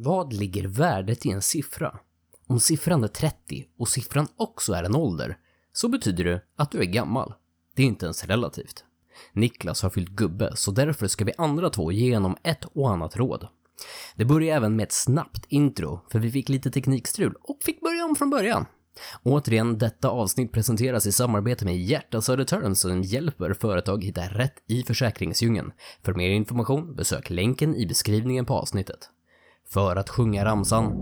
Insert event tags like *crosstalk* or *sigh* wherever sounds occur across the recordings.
Vad ligger värdet i en siffra? Om siffran är 30 och siffran också är en ålder, så betyder det att du är gammal. Det är inte ens relativt. Niklas har fyllt gubbe, så därför ska vi andra två ge honom ett och annat råd. Det börjar även med ett snabbt intro, för vi fick lite teknikstrul och fick börja om från början. Återigen, detta avsnitt presenteras i samarbete med Hjärta Södertörn som hjälper företag hitta rätt i försäkringsdjungeln. För mer information besök länken i beskrivningen på avsnittet. För att sjunga ramsan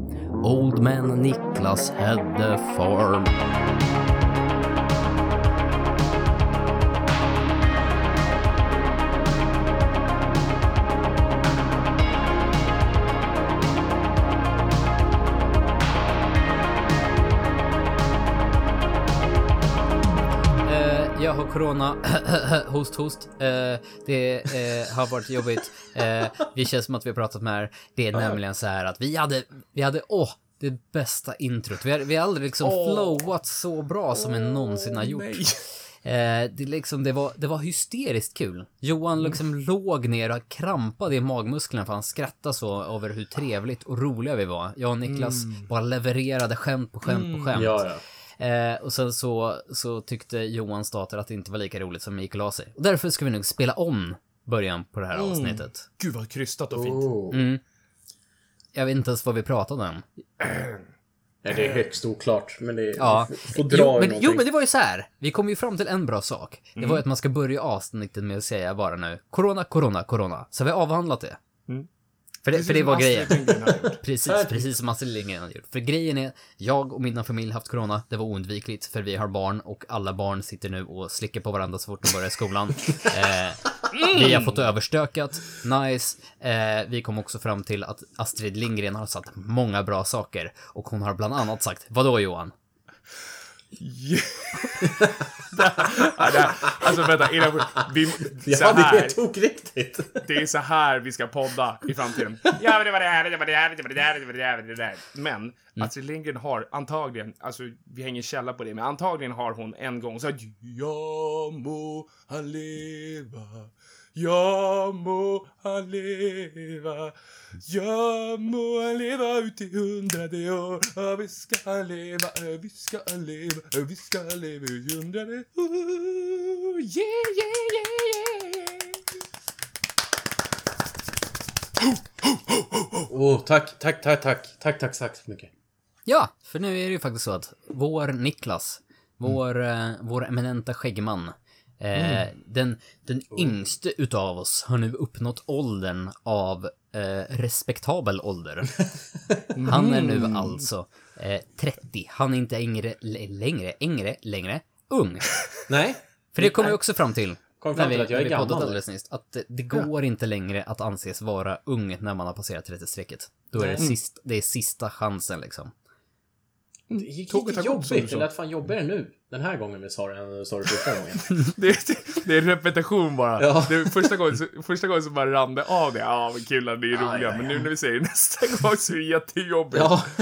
Old Man Niklas had the farm. Corona, *coughs* host host. Eh, det eh, har varit jobbigt. Eh, vi känns som att vi har pratat med här. Det är nämligen så här att vi hade, vi hade, åh, det bästa introt. Vi har, vi har aldrig liksom flowat så bra som vi någonsin har gjort. *laughs* Eh, det, liksom, det, var, det var hysteriskt kul. Johan liksom låg ner och krampade i magmusklerna för han skrattade så över hur trevligt och roliga vi var. Jag och Niklas bara levererade skämt på skämt på skämt. Ja, ja. Eh, och sen så, så tyckte Johans dator att det inte var lika roligt som gick och la sig. Och därför ska vi nog spela om början på det här avsnittet. Gud vad krystat och fint. Oh. Jag vet inte ens vad vi pratade om. Nej, det är högst oklart, men det Ja. får dra Jo men, jo, men det var ju så här. Vi kom ju fram till en bra sak. Det var ju att man ska börja avsnittet med att säga bara nu, corona, corona, corona. Så vi har avhandlat det. För det, för det var grejen. *laughs* Precis, precis som Astrid Lindgren hade gjort. För grejen är, jag och mina familj har haft corona, det var oundvikligt för vi har barn och alla barn sitter nu och slickar på varandra så fort de börjar skolan. *laughs* Eh, Vi har fått överstökat, nice. Eh, vi kom också fram till att Astrid Lindgren har sagt många bra saker och hon har bland annat sagt, vadå Johan? *laughs* Ja, det, alltså vänta, innan vi, så Ja, det här, är tokriktigt. det är så här vi ska podda i framtiden. Ja, men det var det här, det var det här, det var det här, det var det här, det var det här. Men Astrid Lindgren har antagligen, alltså vi hänger källa på det, men antagligen har hon en gång sagt Ja må han leva, ja må han leva, ja må han leva ut i hundrade år, ja vi ska han leva, ja, vi ska han leva, ja, vi ska han leva ut i hundrade år. Yeah, yeah, yeah, yeah. Oh, tack, tack, tack, tack, tack, tack, tack så mycket. Ja, för nu är det ju faktiskt så att vår Niklas, vår, eh, vår eminenta skäggman, eh, den, den yngste utav oss har nu uppnått åldern av eh, respektabel ålder. *laughs* Han är nu alltså eh, 30. Han är inte längre, längre, längre, längre ung. *laughs* Nej, För det kommer vi också fram till. Kom fram när vi, till att jag är gammal. alldeles nyss. Att det, går inte längre att anses vara ung när man har passerat 30-strecket. Då är det, sist, det är sista chansen liksom. Det gick Tåget lite jobbigt. Det lät fan jobbigare nu. Den här gången vi sa det än sa det första gången. *laughs* Det, är- det är repetition bara. Ja. Det är första, gången, så- första gången så bara rann det av det. Ja, vad kul att ni är roliga. ja, Men nu när vi säger det nästa *laughs* gång så är det jättejobbigt. Ja. *laughs*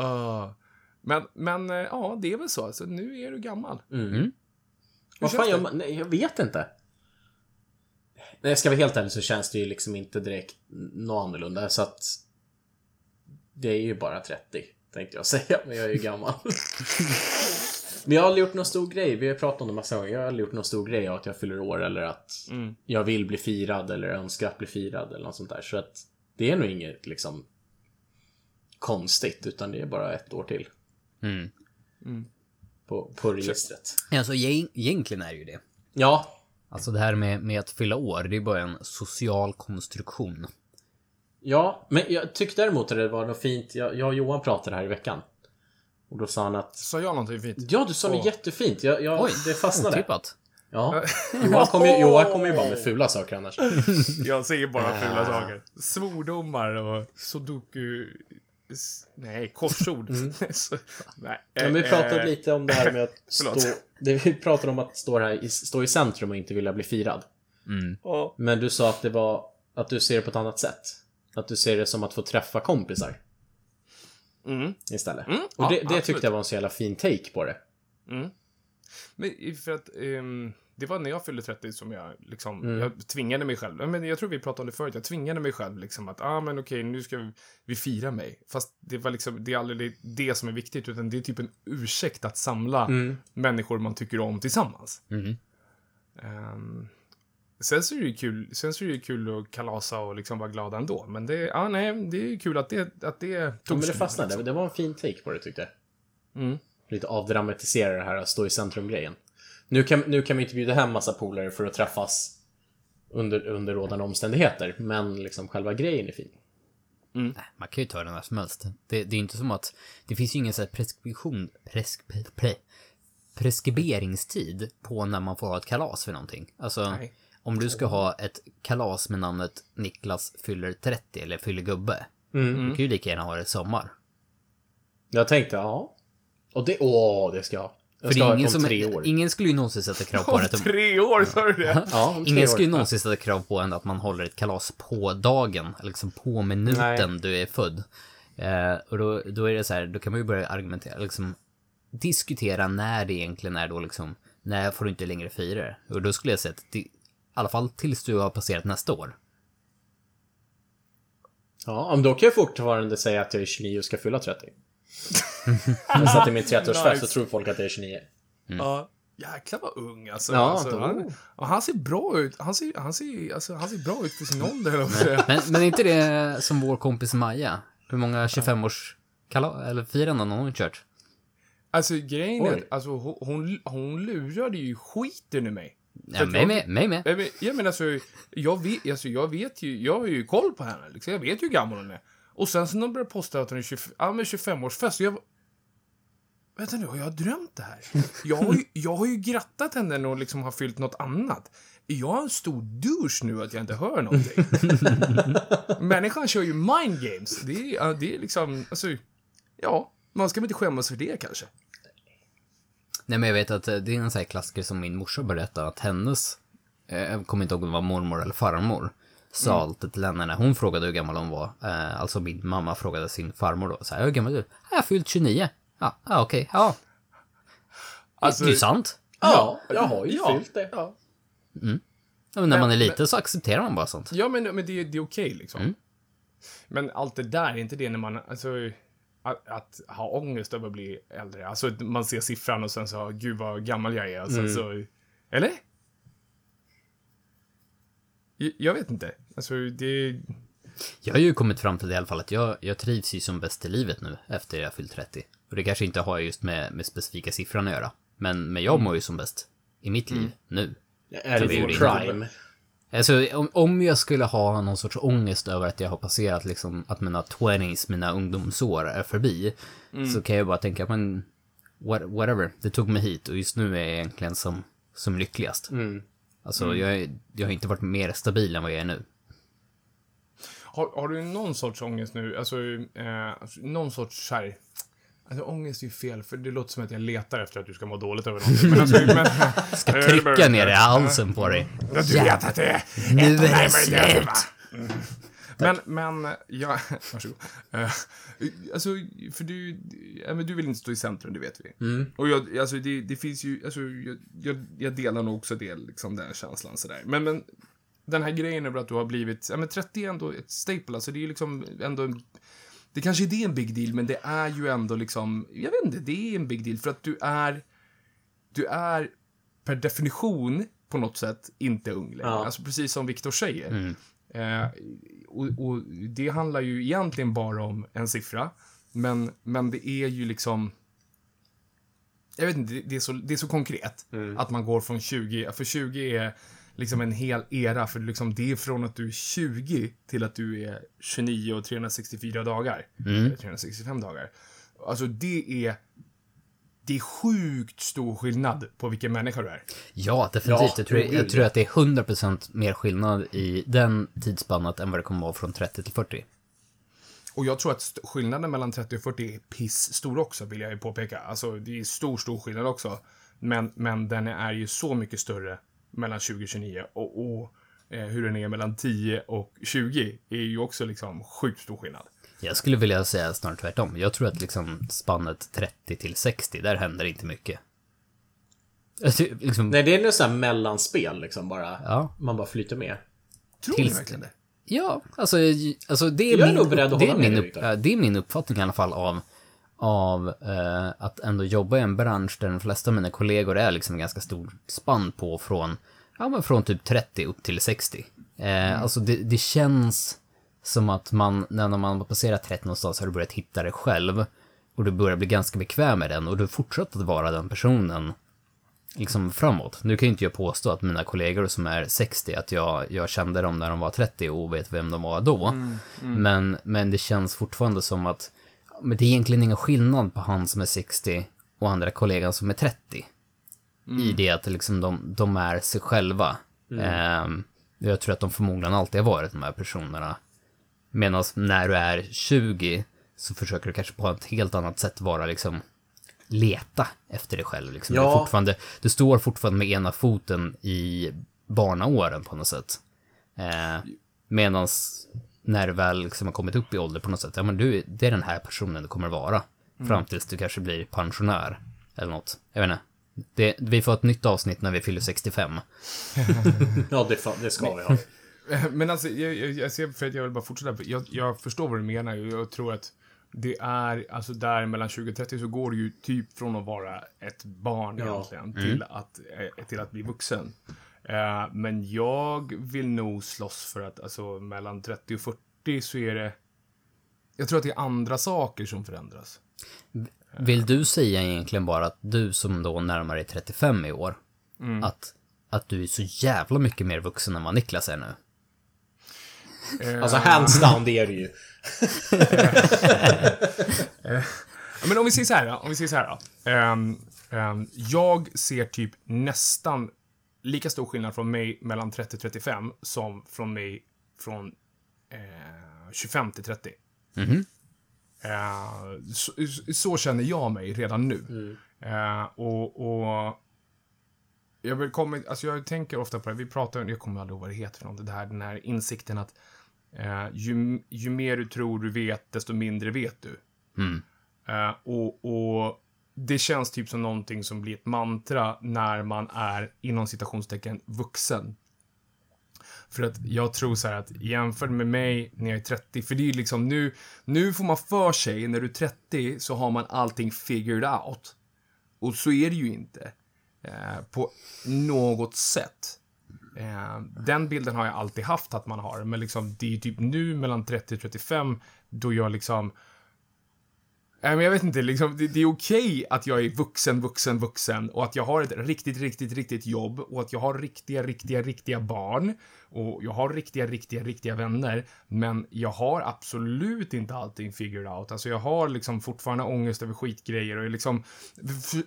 Ah. Men, men eh, ja, det är väl så. Alltså, nu är du gammal. Mm. Vad känns fan gör man? Nej, jag vet inte. Nej, jag ska vara helt ärlig så känns det ju liksom inte direkt något annorlunda. Så att... Det är ju bara 30, tänkte jag säga. Men jag är ju gammal. *laughs* Men jag har aldrig gjort någon stor grej. Vi har pratat om det massa gånger. Jag har aldrig gjort någon stor grej av att jag fyller år eller att jag vill bli firad eller önskar att bli firad eller något sånt där. Så att det är nog inget liksom konstigt, utan det är bara ett år till. Mm. På, på registret. Alltså egent- egentligen är det ju det. Ja, Alltså det här med, med att fylla år, det är bara en social konstruktion. Ja, men jag tyckte däremot att det var något fint. Jag, jag och Johan pratade här i veckan. Och då sa han att... Sa jag någonting fint? Ja, du sa något jättefint. Jag, jag, Oj, det fastnade. Otippat. Ja. Johan kommer ju, Johan kommer ju bara med fula saker annars. *laughs* Jag säger bara Ah. fula saker. Svordomar och sudoku... Nej, korsord. *laughs* Så, nej. Mm. Men vi eh, pratade lite om det här med att *laughs* stå... Det vi pratade om att stå, här, i- stå i centrum och inte vilja bli firad. ja. Men du sa att det var... Att du ser det på ett annat sätt. Att du ser det som att få träffa kompisar. Mm. Istället. Mm, Och ja, det, det absolut. tyckte jag var en så jävla fin take på det. Men för att... ehm, det var när jag fyllde 30 som jag liksom, Mm. jag tvingade mig själv. Men jag tror vi pratade om det förut, jag tvingade mig själv liksom att, ah men okej, nu ska vi, vi fira mig. Fast det var liksom, det är aldrig det som är viktigt, utan det är typ en ursäkt att samla Mm. människor man tycker om tillsammans. Mhm. Sen så är det ju kul, sen så är det kul att kalasa och liksom vara glada ändå. Men det, ja nej, det är kul att det, att det Ja, men det fastnade. liksom. Det var en fin take på det tyckte jag. Mm. Lite avdramatisera det här att stå i centrum-grejen. Nu kan, nu kan vi inte bjuda hem massa polare för att träffas under, under rådande omständigheter, men liksom själva grejen är fin. Nej, man kan ju ta den när som helst. Det, det är inte som att, det finns ju ingen så här preskription, presk, pre, pre, preskriberingstid på när man får ha ett kalas för någonting. Alltså, Nej. Om du ska ha ett kalas med namnet Niklas fyller 30 eller fyller gubbe, Mm. du kan ju lika gärna ha det i sommar. Jag tänkte, ja. Och det, åh, det ska jag. Jag För ska det är ingen om som, tre år. ingen skulle ju någonsin sätta krav på Om tre år, sa du det? Ja, om tre Ingen år. skulle ju någonsin sätta krav på en att man håller ett kalas på dagen, liksom på minuten Nej. du är född. Eh, och då, då är det så här, då kan man ju börja argumentera, liksom diskutera när det egentligen är då liksom, när får du inte längre fira det? Och då skulle jag säga att alla fall tills du har passerat nästa år. Ja, men då kan jag fortfarande säga att jag är 29 och ska fylla 30. Men så att det är min 30-årsfest Nice. så tror folk att jag är 29. Ja. Jäklar vad ung alltså. Ja, alltså han, och han ser bra ut. Han ser, han ser, alltså, han ser bra ut för sin ålder. Men, men är inte det som vår kompis Maja? Hur många 25-års kala- eller firanden har hon kört? Alltså grejen är Oj. att alltså, hon, hon, hon lurade ju skiten ur mig. Ja, mig med, mig med. Jag men, jag men alltså, jag vet, alltså, jag vet ju, jag har ju koll på henne. Liksom. Jag vet ju hur gammal hon är. Och sen så när hon började posta att hon är 25, ja, men 25-årsfest, jag Vänta nu, har jag drömt det här? Jag har ju, jag har ju grattat henne när hon liksom har fyllt något annat. Är jag en stor douche nu att jag inte hör någonting? *laughs* Människan kör ju mind games. Det är, det är liksom, alltså, ja, man ska väl inte skämmas för det kanske. Nej, men jag vet att eh, det är en sån här klassiker som min morsa berättade att hennes, eh, jag kommer inte ihåg om det var mormor eller farmor, sa Mm. alltid till henne när hon frågade hur gammal hon var. Eh, alltså min mamma frågade sin farmor då, så här, hur gammal är du? "Ja, Jag har fyllt 29. Ja, ja okej, ja. Alltså, det är ju sant. Ja, jag har ju Ja. fyllt det. Ja, Ja, men när man är liten så accepterar man bara sånt. Ja, men, men det, det är okej liksom. Mm. Men allt det där, är inte det när man, alltså, att, att ha ångest över att bli äldre. Alltså, man ser siffran och sen så, gud vad gammal jag är. Alltså, Mm. så, eller? Jag, jag vet inte. Alltså, det... Jag har ju kommit fram till det i alla fall att jag, jag trivs ju som bäst i livet nu efter jag fyllt 30. Och det kanske inte har just med, med specifika siffran att göra. Men, men jag mår ju som bäst i mitt liv nu. Är det din prime? Alltså om, om jag skulle ha någon sorts ångest över att jag har passerat liksom att mina 20s, mina ungdomsår är förbi. Så kan jag bara tänka, men what, whatever, det tog mig hit och just nu är jag egentligen som, som lyckligast. Alltså jag, är, jag har inte varit mer stabil än vad jag är nu. Har, har du någon sorts ångest nu? Alltså, eh, någon sorts så här... Alltså, ångest är ju fel, för det låter som att jag letar efter att du ska må dåligt över någonting. *laughs* Men alltså, men, Ska trycka ner i halsen på dig. Du vet att det är Nu är det slut. Mm. Men, men, ja, *laughs* varsågod. Uh, alltså, för du, ja, men du vill inte stå i centrum, det vet vi. Mm. Och jag, alltså det, det finns ju, alltså jag, jag, jag delar nog också det, liksom den känslan sådär. Men, men, den här grejen över att du har blivit, ja men 30 är ändå ett staple, alltså det är ju liksom ändå en, det kanske är det en big deal, men det är ju ändå liksom, jag vet inte, det är en big deal för att du är, du är per definition på något sätt inte ung längre. Ja. Alltså precis som Viktor säger. Mm. Eh, och, och det handlar ju egentligen bara om en siffra. Men, men det är ju liksom... Jag vet inte, det, det, är, så, det är så konkret. Att man går från 20, för 20 är liksom en hel era. För liksom det är från att du är 20 till att du är 29 och 364 dagar. Eller 365 dagar. Alltså det är... Det är sjukt stor skillnad på vilken människa du är. Ja, definitivt. Ja, jag, tror, jag tror att det är 100% mer skillnad i den tidsspannet än vad det kommer vara från 30 till 40. Och jag tror att skillnaden mellan 30 och 40 är piss stor också, vill jag ju påpeka. Alltså, det är stor, stor skillnad också. Men, men den är ju så mycket större mellan 20 och 29. Och, och eh, hur den är mellan 10 och 20 är ju också liksom sjukt stor skillnad. Jag skulle vilja säga snarare tvärtom. Jag tror att liksom spannet 30 till 60, där händer inte mycket. Alltså, liksom, Nej, det är något sånt här mellanspel liksom bara. ja. Man bara flyter med. Tror ni Tills- verkligen det? Ja, alltså, alltså det, är Jag är min, nog beredd att det, är hålla med min dig, upp, det är min uppfattning i alla fall av, av eh, att ändå jobba i en bransch där de flesta av mina kollegor är liksom ganska stor spann på från, ja men från typ 30 upp till 60. Eh, Alltså det, det känns som att man, när man passerat 30 någonstans har du börjat hitta det själv och du börjar bli ganska bekväm med den och du fortsätter att vara den personen liksom framåt. Nu kan ju inte jag påstå att mina kollegor som är 60, att jag, jag kände dem när de var 30 och vet vem de var då. Men, men det känns fortfarande som att men det är egentligen ingen skillnad på han som är 60 och andra kollegan som är 30. I det att liksom de, de är sig själva. Ehm, jag tror att de förmodligen alltid har varit de här personerna. Medan när du är 20 så försöker du kanske på ett helt annat sätt vara liksom leta efter dig själv. Liksom. Ja. Du, fortfarande, du står fortfarande med ena foten i barnaåren på något sätt. Eh, Medan när du väl liksom har kommit upp i ålder på något sätt, ja men du, det är den här personen du kommer vara. Fram tills du kanske blir pensionär. Eller något. Jag vet inte. Det, vi får ett nytt avsnitt när vi fyller 65. *laughs* Ja, det, det ska vi ha. *laughs* Men alltså, jag, jag, jag ser, för att jag vill bara fortsätta. Jag, jag förstår vad du menar. Jag tror att det är, alltså där mellan 20 och 30 så går det ju typ från att vara ett barn Ja. egentligen till, att, eh, till att bli vuxen. Eh, men jag vill nog slåss för att, alltså mellan 30 och 40 så är det, jag tror att det är andra saker som förändras. Vill du säga egentligen bara att du som då närmar dig 35 i år, att, att du är så jävla mycket mer vuxen än vad Niklas är nu? Eh, Alltså hands down, det är det ju. *laughs* Men om vi säger så här om vi säger så här då. Ehm, ehm, jag ser typ nästan lika stor skillnad från mig mellan 30 och 35 som från mig från eh, 25 till 30. Eh, så, så känner jag mig redan nu. Eh, och, och jag, vill komma, alltså jag tänker ofta på det, vi pratar, jag kommer aldrig ihåg vad det heter för något, det här, den här insikten att eh, ju, ju mer du tror du vet, desto mindre vet du. Eh, och, och det känns typ som någonting som blir ett mantra när man är inom citationstecken vuxen. För att jag tror så här att jämfört med mig när jag är 30, för det är ju liksom nu, nu får man för sig, när du är 30 så har man allting figured out. Och så är det ju inte. Eh, på något sätt. Eh, den bilden har jag alltid haft att man har, men liksom det är ju typ nu mellan 30 och 35 då jag liksom Nej, men jag vet inte, liksom, det, det är okej att jag är vuxen, vuxen, vuxen och att jag har ett riktigt, riktigt, riktigt jobb och att jag har riktiga, riktiga, riktiga barn och jag har riktiga, riktiga, riktiga vänner. Men jag har absolut inte allting figured out. Alltså jag har liksom fortfarande ångest över skitgrejer och liksom,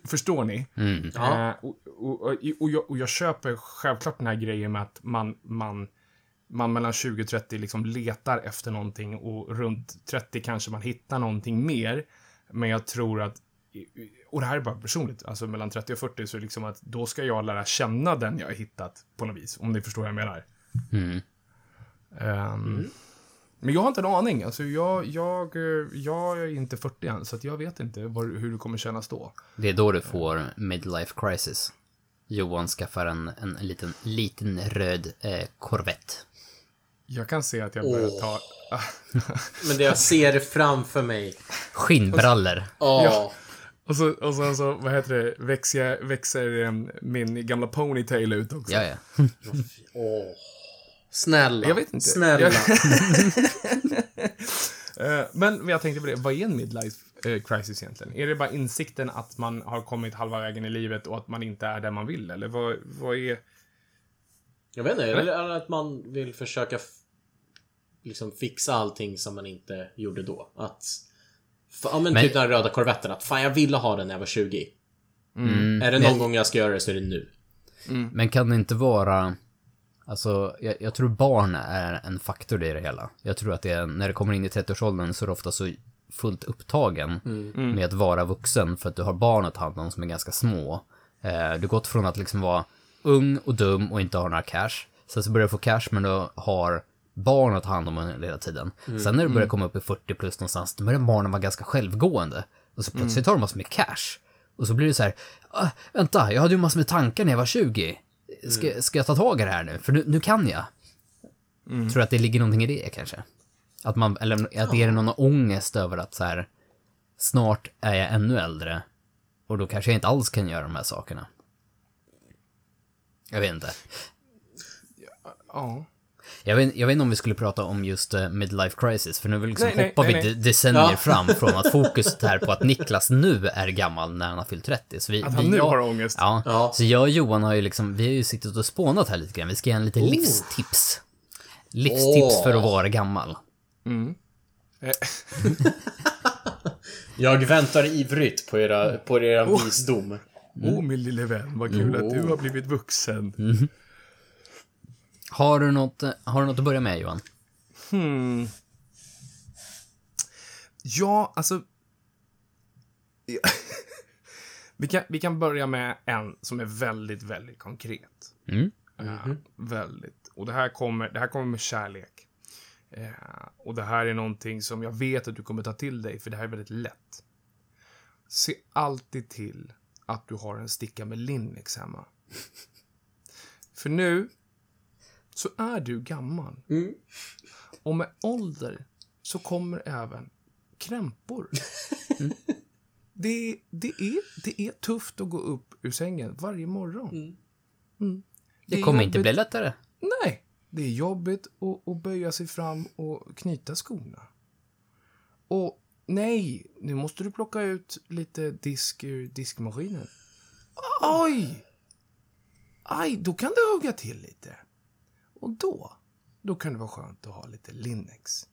förstår ni? Ja. Eh, och, och, och, och, jag, och jag köper självklart den här grejen med att man, man, man mellan 20 och 30 liksom letar efter någonting och runt 30 kanske man hittar någonting mer. Men jag tror att, och det här är bara personligt, alltså mellan 30 och 40 så är det liksom att då ska jag lära känna den jag har hittat på något vis, om ni förstår vad jag menar. Ehm, Men jag har inte en aning. Alltså jag, jag, jag är inte 40 än, så att jag vet inte var, hur det kommer kännas då. Det är då du får midlife crisis. Johan skaffar en, en liten, liten röd eh, Corvette. Jag kan se att jag börjar Åh. ta... *laughs* Men det jag ser framför mig. Skinnbrallor. Ja. Och så, och så, så vad heter det, växer, växer em, min gamla ponytail ut också. Ja, ja. Åh. Snälla. Jag vet inte. Snälla. *laughs* Eh, Men jag tänkte på det, vad är en midlife eh, crisis egentligen? Är det bara insikten att man har kommit halva vägen i livet och att man inte är där man vill? Eller vad, vad är... Jag vet inte, eller att man vill försöka liksom fixa allting som man inte gjorde då. Att... f- Ja men, Men- typ den röda korvetten, att fan jag ville ha den när jag var 20. Mm. Är det någon gång jag ska göra det så är det nu. Men kan det inte vara... Alltså, jag, jag tror barn är en faktor i det hela. Jag tror att det är, när det kommer in i 30-årsåldern så är det ofta så fullt upptagen med att vara vuxen för att du har barn att ta hand om som är ganska små. Eh, du har gått från att liksom vara ung och dum och inte ha några cash. Sen så börjar du få cash men du har barn att ta hand om hela tiden. Sen när du börjar komma upp i 40 plus någonstans, då börjar barnen vara ganska självgående. Och så plötsligt har de massor med cash. Och så blir det så här, "Ah, vänta, jag hade ju massor med tankar när jag var 20. Ska, ska jag ta tag i det här nu? För nu, nu kan jag. Tror du att det ligger någonting i det kanske? Att man, eller att det är någon ångest över att så här, snart är jag ännu äldre. Och då kanske jag inte alls kan göra de här sakerna. Jag vet inte. Ja. Jag vet, jag vet inte om vi skulle prata om just uh, midlife crisis, för nu vill liksom Nej, hoppar nej, vi nej. de- decennier Ja. *laughs* fram från att fokuset är på att Niklas nu är gammal när han har fyllt 30. Så vi, Att han vi, nu jag- har ångest. Ja, Ja. så jag och Johan har ju liksom, vi har ju suttit och spånat här lite grann. Vi ska ge en lite Oh. livstips. Livstips Åh. för att vara gammal. Eh, *laughs* Jag väntar ivrigt på era, på era visdom. Åh, min lille vän, vad kul att du Oh. har blivit vuxen. Har du något, har du något att börja med Johan? Hmm. Ja, alltså... Ja. *laughs* vi, kan, vi kan börja med en som är väldigt, väldigt konkret. Mm. Eh, väldigt. Och det här kommer, det här kommer med kärlek. Eh, och det här är någonting som jag vet att du kommer ta till dig, för det här är väldigt lätt. Se alltid till att du har en sticka med Linnex hemma. för nu så är du gammal. Och med ålder så kommer även krämpor. *laughs* Det, det, är, det är tufft att gå upp ur sängen varje morgon. Mm. Det är kommer inte jobbigt- bli lättare. Nej, det är jobbigt att, att böja sig fram och knyta skorna. Och nej, nu måste du plocka ut lite disk ur diskmaskinen. Oj! Aj, då kan det hugga till lite. Och då, då kan det vara skönt att ha lite Linnex.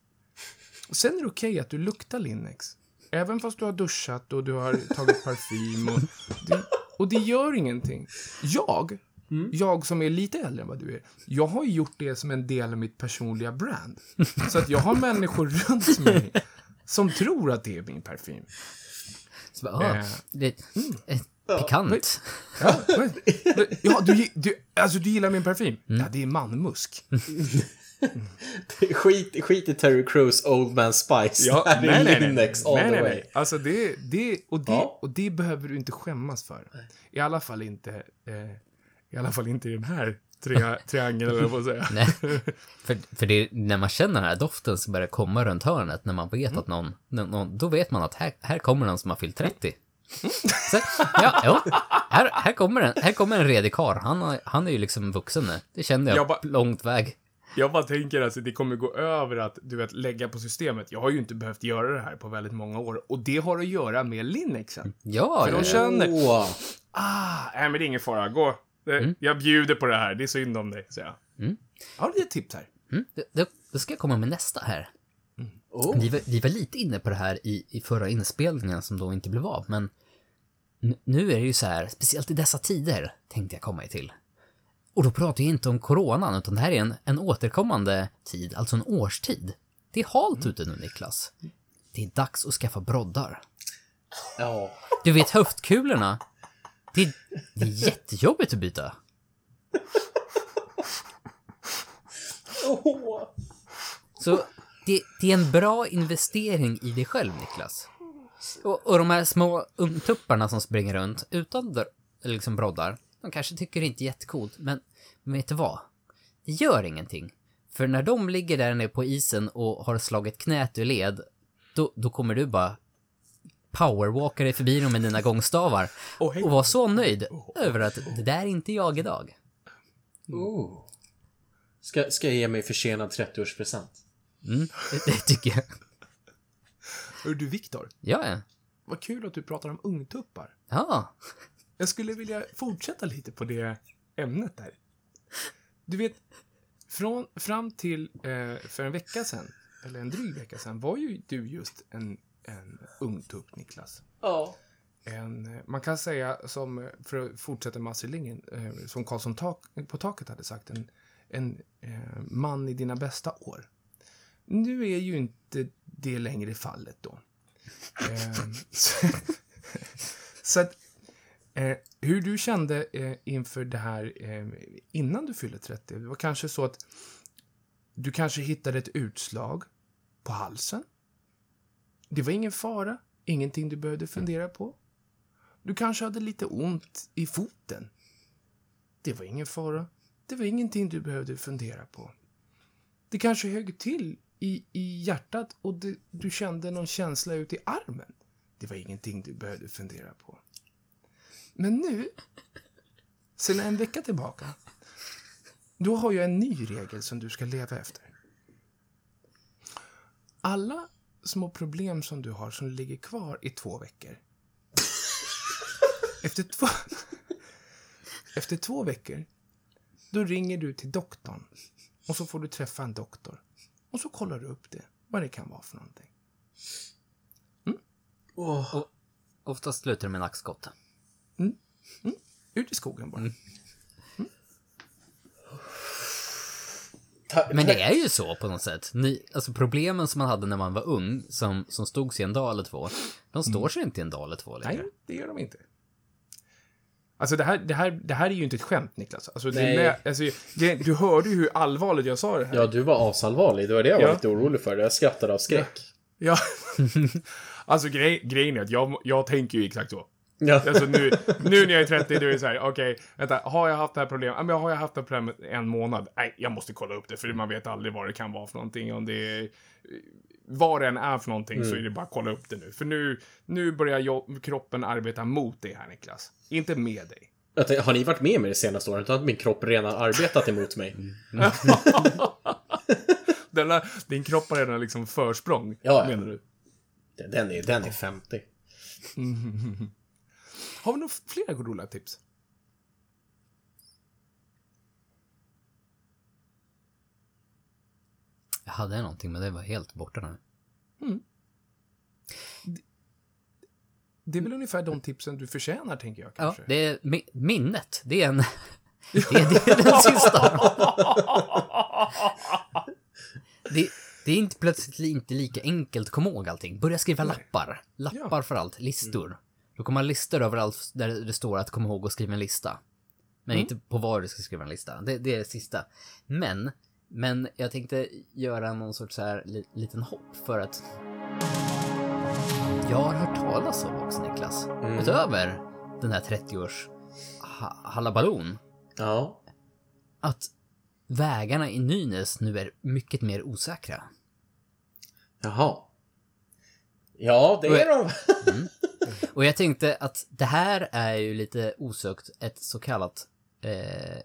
Och sen är det okej att du luktar Linnex. Även fast du har duschat och du har tagit parfym. Och det, och det gör ingenting. Jag, jag som är lite äldre än vad du är, jag har gjort det som en del av mitt personliga brand. Så att jag har människor runt mig som tror att det är min parfym. Så bara, Eh. det, eh, pikant. Ja, men- ja du, du, alltså, du gillar min parfym? Ja, det är manmusk. *laughs* Skit, skit i Terry Crews Old Man Spice. Ja, det *laughs* här nej, är nej, nej. Lindex all nej, the nej, way. nej. Alltså det, det, och det, Ja. och det behöver du inte skämmas för. I alla fall inte, eh, i alla fall inte i den här triangeln, eller vad säga. Nej, *laughs* för, för det är när man känner den här doften som börjar komma runt hörnet, när man vet att någon, någon då vet man att här, här kommer någon som har fyllt 30. Så, ja, jo, här, här kommer en, här kommer en redig karl. Han, har- han är ju liksom vuxen nu. Det kände jag Jag bara- långt väg. Jag bara tänker att det kommer gå över att, du vet, lägga på systemet. Jag har ju inte behövt göra det här på väldigt många år. Och det har att göra med Linnexen. Ja, För ja, de ja. känner, Åh. ah, nej men det är ingen fara, gå. Det, Jag bjuder på det här, det är synd om dig, säger jag. Mm. Har du ett tips här? Mm, då, då ska jag komma med nästa här. Oh. Vi var, vi var lite inne på det här i, i förra inspelningen som då inte blev av, men nu är det ju så här, speciellt i dessa tider, tänkte jag komma till. Och då pratar jag inte om coronan, utan det här är en, en återkommande tid, alltså en årstid. Det är halt ute nu, Niklas. Det är dags att skaffa broddar. Ja. Du vet höftkulorna? Det är, det är jättejobbigt att byta. Så det, det är en bra investering i dig själv, Niklas. Och, och de här små ungtupparna som springer runt utan liksom broddar, de kanske tycker det inte är jättecoolt, men, men vet du vad? Det gör ingenting. För när de ligger där nere på isen och har slagit knät ur led, då, då kommer du bara powerwalka dig förbi dem med dina gångstavar hej. och vara så nöjd över att det där är inte jag idag. Oh. Ska, ska jag ge mig försenad 30-årspresent? Mm, det, *laughs* det tycker jag. Hör du, Viktor? Ja, ja. Vad kul att du pratar om ungtuppar. Ja. Jag skulle vilja fortsätta lite på det ämnet där. Du vet, från, fram till eh, för en vecka sedan, eller en dryg vecka sedan, var ju du just en, en ungtupp, Niklas. Ja. En, eh, man kan säga, som, eh, för att fortsätta med Astrid Lindgren, eh, som Karlsson tak, på taket hade sagt, en, en eh, man i dina bästa år. Nu är ju inte det längre fallet då. Eh, *laughs* så, så att, eh, hur du kände eh, inför det här eh, innan du fyllde 30, det var kanske så att du kanske hittade ett utslag på halsen. Det var ingen fara, ingenting du behövde fundera på. Du kanske hade lite ont i foten. Det var ingen fara. Det var ingenting du behövde fundera på. Det kanske högg till i, i hjärtat och det, du kände någon känsla ut i armen. Det var ingenting du behövde fundera på. Men nu, sedan en vecka tillbaka, då har jag en ny regel som du ska leva efter. Alla små problem som du har som ligger kvar i två veckor. Efter två, efter två veckor, då ringer du till doktorn och så får du träffa en doktor. Och så kollar du upp det, vad det kan vara för någonting. Åh. Oftast slutar det med nackskott. Ut i skogen bara. Ta- Men det är ju så på något sätt. Ni, alltså problemen som man hade när man var ung, som, som stod sig en dag eller två, de står sig inte en dag eller två längre. Nej, det gör de inte. Alltså det här, det här, det här är ju inte ett skämt, Niklas. Alltså, Nej. lä- alltså, det, du hörde ju hur allvarligt jag sa det här. Ja, du var asallvarlig. Det var det jag var Ja. lite orolig för. Jag skrattade av skräck. Ja. *laughs* alltså grej, grejen är att jag, jag tänker ju exakt så. Ja. Alltså nu, *laughs* nu när jag är 30, då är det så här, okej, vänta, har jag haft det här problemet? Ja, men har jag haft det här problemet en månad? Nej, jag måste kolla upp det, för man vet aldrig vad det kan vara för någonting. Om det är, vad det än är för någonting så är det bara att kolla upp det nu. För nu, nu börjar jag, kroppen arbeta mot dig här, Niklas. Inte med dig. Tänkte, Har ni varit med mig det senaste året? Har min kropp redan arbetat emot mig? *laughs* Denna, din kropp har redan liksom försprång, Ja, ja. menar du? Den- är, den är 50. *laughs* Har vi några fler roliga tips? Jag hade någonting, men det var helt borta nu. Det är väl ungefär de tipsen du förtjänar, tänker jag Ja, kanske. det är mi- minnet. Det är en... *laughs* det, är, det är den sista. det, det är inte plötsligt inte lika enkelt att komma ihåg allting. Börja skriva lappar. Lappar för allt. Listor. Då kommer man listor överallt där det står att komma ihåg att skriva en lista. Men inte på vad du ska skriva en lista. Det, det är det sista. Men, men jag tänkte göra någon sorts så här li, liten hopp för att jag har hört talas om också Niklas. Utöver den här 30-års ha- halabalon. Ja. Att vägarna i Nynäs nu är mycket mer osäkra. Jaha. Ja, det är de. *laughs* Och jag tänkte att det här är ju lite osökt ett så kallat eh,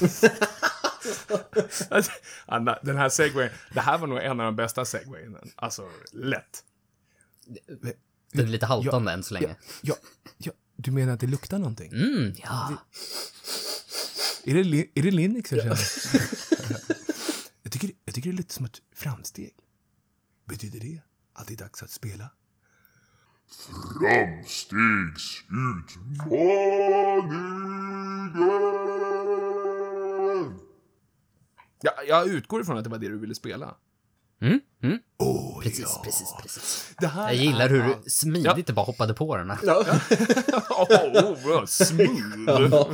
*laughs* Anna, den här segwayen, det här var nog en av de bästa segwayerna. Alltså, lätt. det är lite haltande än så länge. Ja, ja, du menar att det luktar någonting? Mm, ja. Är, det, är det Linux jag känner? *laughs* jag, tycker, jag tycker det låter som ett framsteg. Betyder det att det är dags att spela? Framstegsutmaningen! Ja, jag utgår ifrån att det var det du ville spela. Mm, mm. Oh, Precis, precis, precis. Det här Jag gillar hur du smidigt bara hoppade på den här. oh, *laughs* vad smooth.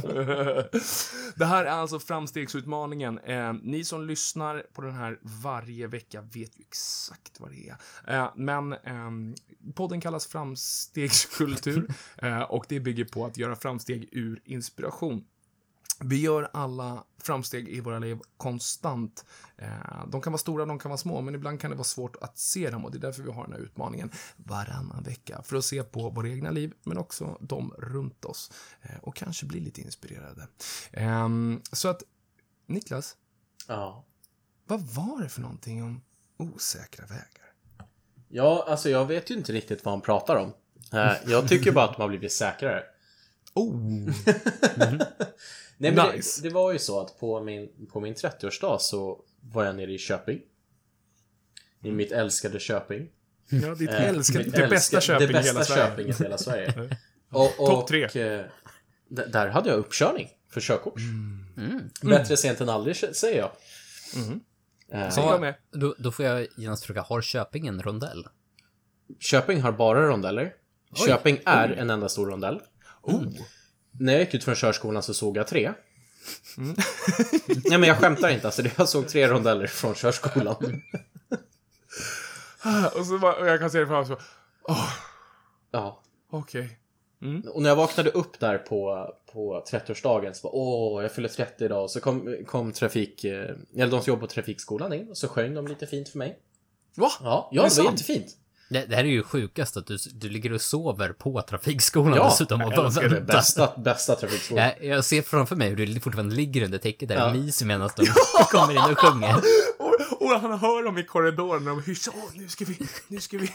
det här är alltså framstegsutmaningen. Eh, ni som lyssnar på den här varje vecka vet ju exakt vad det är. Eh, men eh, podden kallas Framstegskultur *laughs* eh, och det bygger på att göra framsteg ur inspiration. Vi gör alla framsteg i våra liv konstant. Eh, de kan vara stora, de kan vara små, men ibland kan det vara svårt att se dem och det är därför vi har den här utmaningen varannan vecka. För att se på våra egna liv, men också de runt oss. Eh, och kanske bli lite inspirerade. Ehm, så att, Niklas, Ja. vad var det för någonting om osäkra vägar? Ja, alltså jag vet ju inte riktigt vad han pratar om. Eh, Jag tycker bara att de har blivit säkrare. Oh! *laughs* Nej, men Nice. det, det var ju så att på min, på min 30-årsdag så var jag nere i Köping. I mitt älskade Köping. Ja, ditt Eh, älskade, det bästa Köping det i hela bästa Sverige. *laughs* Hela Sverige. och, och, Topp tre. eh, där hade jag uppkörning för körkort. Mm. Bättre sent än aldrig, säger jag. Eh, Så jag med. Då, då får jag genast fråga, har Köping en rondell? Köping har bara rondeller. Köping är en enda stor rondell. Oh. När jag gick ut från körskolan så såg jag tre. *laughs* Nej men jag skämtar inte, alltså jag såg tre rondeller från körskolan. *laughs* Och, så bara, och jag kan se det framför mig. Ja. Okej. Och när jag vaknade upp där på, på 30-årsdagen så bara åh, jag fyller 30 idag. Och så kom, kom trafik, eh, eller de som jobbar på trafikskolan in och så sjöng de lite fint för mig. Va? Ja, ja det det var sant? jättefint. Det, det här är ju sjukast att du, du ligger och sover på trafikskolan Ja, dessutom och jag det. Bästa, bästa trafikskolan. Jag, jag ser framför mig hur du fortfarande ligger under täcket där Ja. och myser medan de *laughs* kommer in och sjunger. *laughs* Och, och han hör dem i korridoren och de hyschar. Åh, nu ska vi, nu ska vi,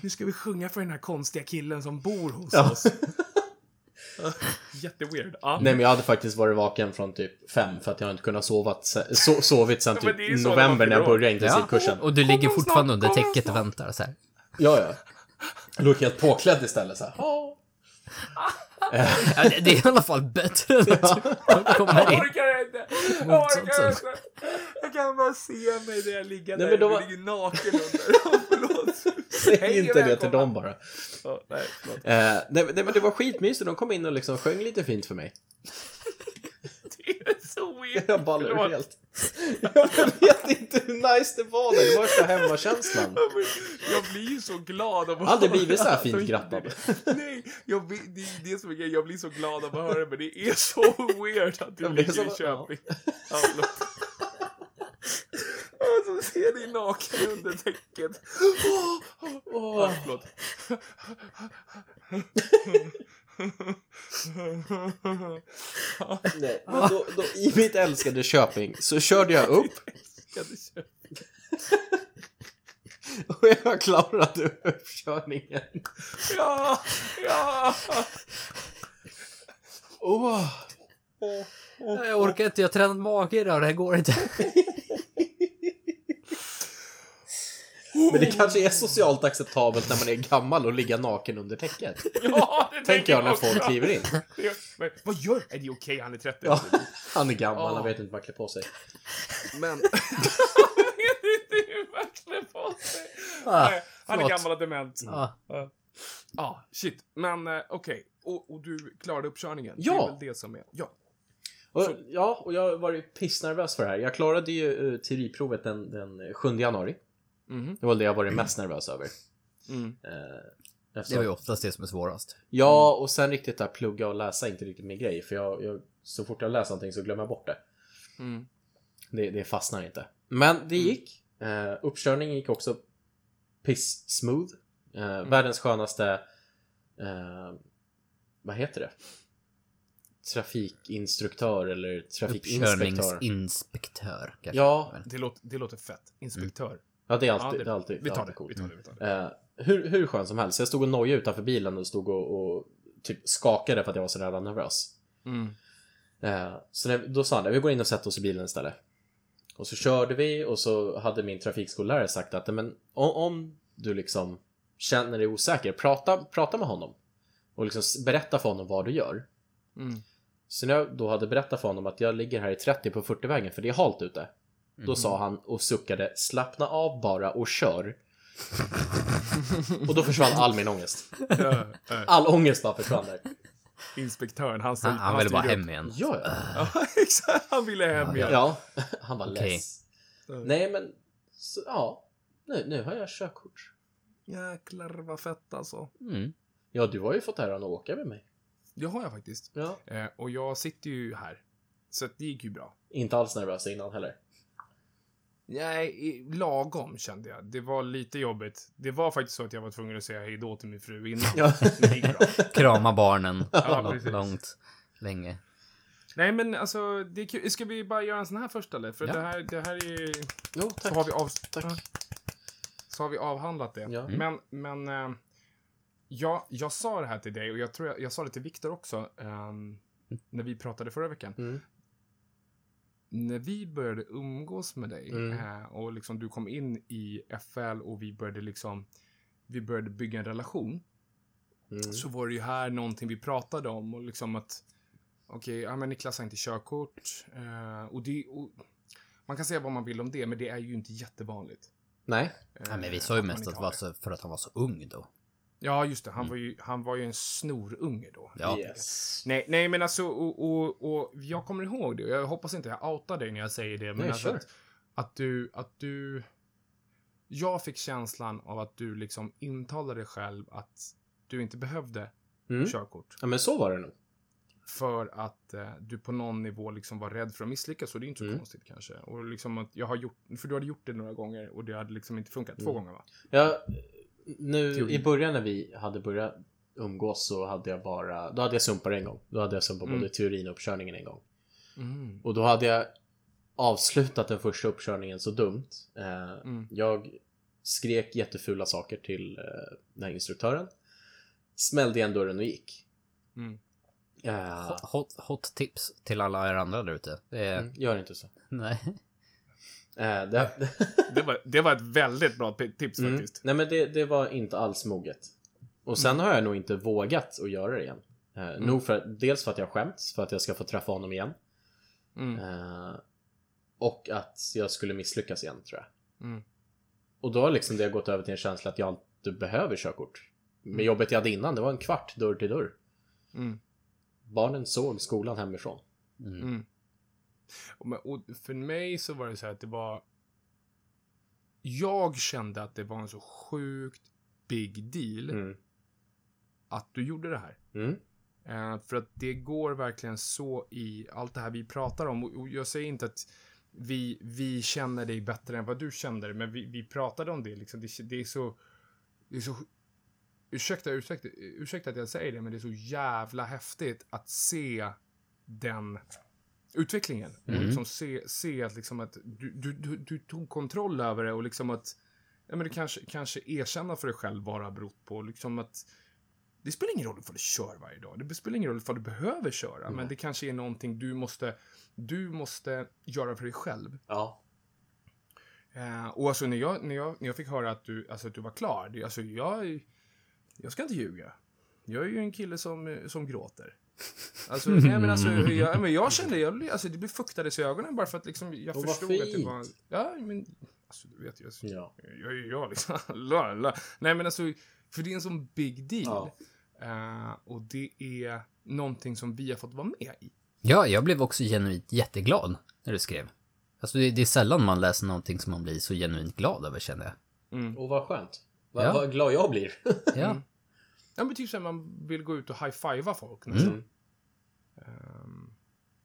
nu ska vi sjunga för den här konstiga killen som bor hos Ja. oss. *laughs* Jätteweird. Ja. Nej men jag hade faktiskt varit vaken från typ fem för att jag inte kunnat sovat, so, sovit sen Ja, typ november när när jag började intensivkursen. Och du ligger fortfarande under täcket och väntar så här. Ja, ja. Jag låg helt påklädd istället så här. Ja, det, det är i alla fall bättre än att du kommer Jag in. orkar inte! Jag orkar inte! Jag kan bara se mig där jag ligger Nej, där de var- ligger naken under. *laughs* Förlåt. *laughs* Säg Hej, inte det till dem bara. Ja, nej. Eh, nej, nej men det var skitmysigt, de kom in och liksom sjöng lite fint för mig. *laughs* Det är så weird. Jag ballar ur helt. Jag vet inte hur nice det var där, det var värsta hemmakänslan. Jag blir ju så glad av att Aldrig höra blivit så här fint grattad. *laughs* Nej, jag, blir- det är det som är grejen. Jag blir så glad av att höra det, men det är så weird att du ligger i så- Köping. Ja. Och så ser dig naken under täcket. Åh, åh, åh. Ja, förlåt. Nej, men då, då, I mitt älskade Köping så körde jag upp och jag klarade uppkörningen. Ja, ja. Åh, Jag orkar inte, jag har tränat mage idag, det här går inte. *laughs* Men det kanske är socialt acceptabelt när man är gammal och ligga naken under täcket. *laughs* ja det Tänker jag när också. folk kliver in. *laughs* Det- men Vad gör... Är det okej? Han är 30. Ja, han är gammal, Ja. han vet inte vad han klär på sig. Men... *laughs* Han vet inte hur man klär på sig. Ah, Nej, han är gammal och dement. Ja, Ja. ah, shit. Men eh, okej. Och, och du klarade uppkörningen? Ja. Det är väl det som är... Ja. Och, ja, och jag har varit pissnervös för det här. Jag klarade ju uh, teoriprovet den, den 7 januari. Mhm. Det var det jag varit mest nervös över. Mm. Eh, Det eftersom- var ju oftast det som är svårast. Ja, och sen riktigt där plugga och läsa är inte riktigt min grej. För jag, jag, så fort jag läser någonting så glömmer jag bort det. Mm. Det, det fastnar inte. Men det gick. Eh, uppkörningen gick också piss smooth. Eh, Världens skönaste... Eh, vad heter det? Trafikinstruktör eller trafikinspektör. Uppkörningsinspektör. kanske. Ja, Det, låter, det låter fett. Inspektör. Ja, det är Ja, alltid, det, det alltid, vi det tar alltid det. Vi tar det. Vi tar det. Eh, hur, hur skön som helst. Jag stod och nojade utanför bilen och stod och, och typ skakade för att jag var så jävla nervös. Mm. Eh, så när, då sa han vi går in och sätter oss i bilen istället. Och så körde vi och så hade min trafikskollärare sagt att men, om, om du liksom känner dig osäker, prata, prata med honom. Och liksom berätta för honom vad du gör. Mm. Så när jag då hade berättat för honom att jag ligger här i 30 på 40-vägen för det är halt ute. Då sa han och suckade slappna av bara och kör. och då försvann all min ångest. All ångest bara försvann där. Inspektören, han, Han, han ville bara hem igen. Ja, ja. *laughs* exakt. Han ville hem igen. Ja, *laughs* han var Okej. less. Nej, men så, ja. Nu, nu har jag körkort. Jäklar vad fett alltså. Mm. Ja, du har ju fått äran att åka med mig. Det har jag faktiskt. Ja. Eh, och jag sitter ju här. Så det gick ju bra. Inte alls nervös innan heller. Nej, i- lagom kände jag. Det var lite jobbigt. Det var faktiskt så att jag var tvungen att säga hej då till min fru innan. Ja. *laughs* Krama barnen *laughs* Ja, långt, länge. Nej, men alltså, det är kul. Ska vi bara göra en sån här först eller? För Ja. det, här, det här är... Jo, Så tack. har vi, av... Tack. så har vi avhandlat det. Ja. Men, men... Eh, ja, jag sa det här till dig och jag tror jag, jag sa det till Viktor också. ehm, när vi pratade förra veckan. Mm. När vi började umgås med dig Mm. eh, och liksom du kom in i FL och vi började liksom... Vi började bygga en relation. Mm. så var det ju här någonting vi pratade om och liksom att okej, ja men Niklas har inte körkort eh, och det och, man kan säga vad man vill om det, men det är ju inte jättevanligt. Nej. Eh, Nej, men vi sa ju mest att det var så för att han var så ung då. Ja, just det. Han, var ju, han var ju en snorunge då. Ja. Yes. Nej, nej, men alltså, och, och, och jag kommer ihåg det. Jag hoppas inte jag outar dig när jag säger det, men Nej, alltså kör. att, att du, att du... Jag fick känslan av att du liksom intalade dig själv att du inte behövde Mm. körkort. Ja, men så var det nog. För att eh, du på någon nivå liksom var rädd för att misslyckas. Och det är inte så Mm. konstigt kanske. Och liksom att jag har gjort, för du hade gjort det några gånger och det hade liksom inte funkat. Två Mm. gånger va? Ja, nu i början när vi hade börjat umgås så hade jag bara, då hade jag sumpat en gång. Då hade jag sumpat Mm. både teorin och uppkörningen en gång. Mm. Och då hade jag avslutat den första uppkörningen så dumt. Eh, Mm. Jag skrek jättefula saker till eh, den här instruktören. Smällde igen dörren och gick. Mm. Eh, Hot, hot tips till alla er andra där ute. Är- mm, gör inte så. *laughs* Nej. Eh, det, Det, var, det var ett väldigt bra tips mm, faktiskt. nej men det, det var inte alls moget. Och sen har jag nog inte vågat att göra det igen. Eh, Nog för, dels för att jag skämts för att jag ska få träffa honom igen. Mm. Eh, och att jag skulle misslyckas igen tror jag. Mm. Och då har liksom det gått över till en känsla att jag inte behöver körkort. Med jobbet jag hade innan, det var en kvart dörr till dörr. Mm. Barnen såg skolan hemifrån. Mm. Och, för mig så var det så här att det var... Jag kände att det var en så sjukt big deal Mm. att du gjorde det här. Mm. Eh, för att det går verkligen så i allt det här vi pratar om. Och, och jag säger inte att vi, vi känner dig bättre än vad du känner, men vi, vi pratade om det. Liksom. Det, det är så... Det är så ursäkta, ursäkta, ursäkta att jag säger det, men det är så jävla häftigt att se den utvecklingen. Och liksom se, se att, liksom att du, du, du, du tog kontroll över det och liksom att ja, men du kanske, kanske erkänna för dig själv vad det har berott på. Liksom att det spelar ingen roll ifall du kör varje dag. Det spelar ingen roll ifall du behöver köra. Men det kanske är någonting du måste, du måste göra för dig själv. Ja. Eh, och alltså när jag, när, jag, när jag fick höra att du, alltså, att du var klar. Det, alltså jag, jag ska inte ljuga. Jag är ju en kille som, som gråter. Alltså, nej, men alltså, jag, men jag kände, jag, alltså, det blev fuktades i ögonen bara för att liksom, jag Och förstod att det var... Ja, men... Alltså, du vet ju. Alltså, Ja. jag är ju jag liksom. *laughs* la, la. Nej, men alltså, för det är en sån big deal. Ja. Eh, och det är någonting som vi har fått vara med i. Ja, jag blev också genuint jätteglad när du skrev. Alltså det, det är sällan man läser någonting som man blir så genuint glad över kände jag. Och vad skönt. Vad, Ja. vad glad jag blir. Ja. Ja, men typ så här, man vill gå ut och high-fivea folk. nästan. Mm. Ehm,